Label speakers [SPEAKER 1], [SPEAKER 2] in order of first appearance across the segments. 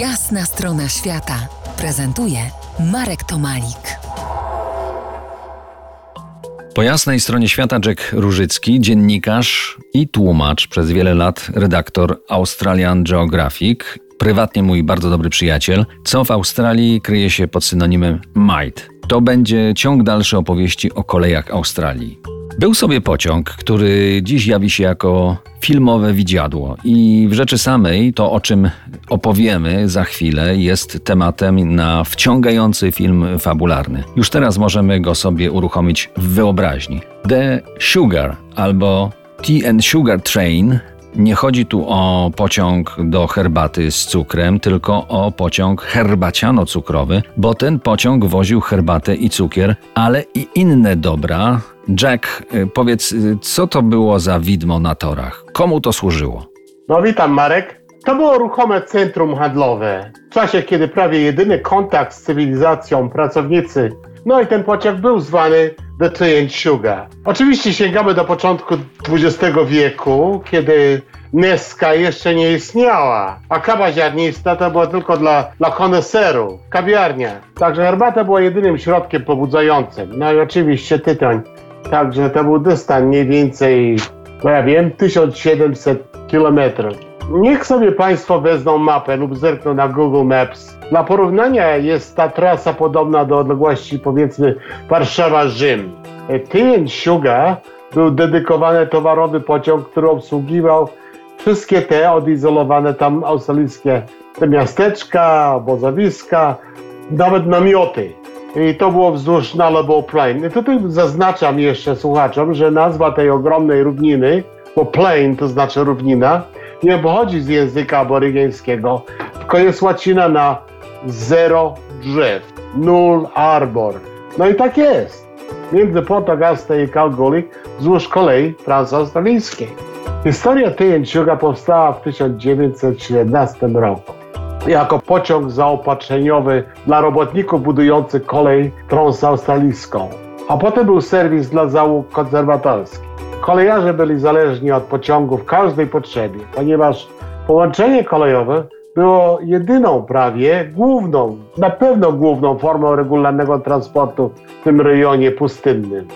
[SPEAKER 1] Jasna strona świata prezentuje Marek Tomalik.
[SPEAKER 2] Po jasnej stronie świata Jack Różycki, dziennikarz i tłumacz, przez wiele lat redaktor Australian Geographic, prywatnie mój bardzo dobry przyjaciel, co w Australii kryje się pod synonimem Might. To będzie ciąg dalszy opowieści o kolejach Australii. Był sobie pociąg, który dziś jawi się jako filmowe widziadło i w rzeczy samej to, o czym opowiemy za chwilę, jest tematem na wciągający film fabularny. Już teraz możemy go sobie uruchomić w wyobraźni. The Sugar albo and Sugar Train nie chodzi tu o pociąg do herbaty z cukrem, tylko o pociąg herbaciano-cukrowy, bo ten pociąg woził herbatę i cukier, ale i inne dobra. Jack, y, powiedz, y, co to było za widmo na torach? Komu to służyło?
[SPEAKER 3] No witam Marek. To było ruchome centrum handlowe. W czasie, kiedy prawie jedyny kontakt z cywilizacją pracownicy, no i ten pociąg był zwany The and Sugar. Oczywiście sięgamy do początku XX wieku, kiedy Neska jeszcze nie istniała, a kawa ziarnista to była tylko dla, dla kawiarnia. Także herbata była jedynym środkiem pobudzającym. No i oczywiście tytoń. Także to był dystans mniej więcej, no ja wiem, 1700 kilometrów. Niech sobie Państwo wezmą mapę lub zerkną na Google Maps. Dla porównania jest ta trasa podobna do odległości powiedzmy Warszawa-Rzym. Tea Sugar był dedykowany towarowy pociąg, który obsługiwał wszystkie te odizolowane tam australijskie te miasteczka, obozowiska, nawet namioty. I to było wzdłuż Nullarbor Plain. I tutaj zaznaczam jeszcze słuchaczom, że nazwa tej ogromnej równiny, bo plain to znaczy równina, nie pochodzi z języka aborygeńskiego, tylko jest łacina na zero drzew, null arbor. No i tak jest. Między Port Augusta i Kalgoorlie wzdłuż kolei transaustralijskiej. Historia Sugar powstała w 1917 roku jako pociąg zaopatrzeniowy dla robotników budujących kolej transaustralijską, a potem był serwis dla załóg konserwatorskich. Kolejarze byli zależni od pociągu w każdej potrzebie, ponieważ połączenie kolejowe było jedyną prawie główną, na pewno główną formą regularnego transportu w tym rejonie pustynnym.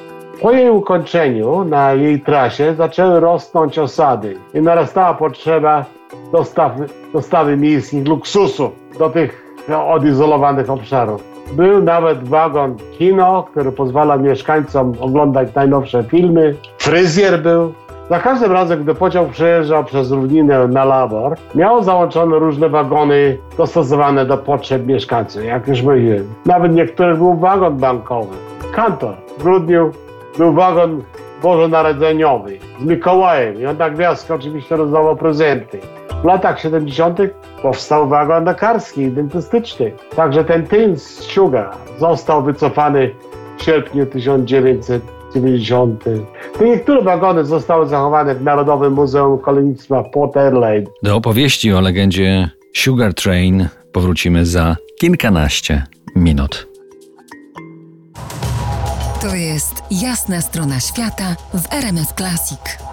[SPEAKER 3] Po jej ukończeniu na jej trasie zaczęły rosnąć osady i narastała potrzeba dostawy, dostawy miejskich luksusów do tych odizolowanych obszarów. Był nawet wagon kino, który pozwala mieszkańcom oglądać najnowsze filmy. Fryzjer był. Za każdym razem, gdy pociąg przejeżdżał przez równinę na Labor, miał załączone różne wagony dostosowane do potrzeb mieszkańców, jak już mówiłem. Nawet niektórych był wagon bankowy. Kantor w grudniu był wagon bożonarodzeniowy z Mikołajem i on na gwiazdkę oczywiście rozdawał prezenty. W latach 70. powstał wagon lekarski i dentystyczny. Także ten tyn z Sugar został wycofany w sierpniu 1990. Te niektóre wagony zostały zachowane w Narodowym Muzeum Kolejnictwa Port Adelaide.
[SPEAKER 2] Do opowieści o legendzie Sugar Train powrócimy za kilkanaście minut.
[SPEAKER 1] To jest jasna strona świata w RMS Classic.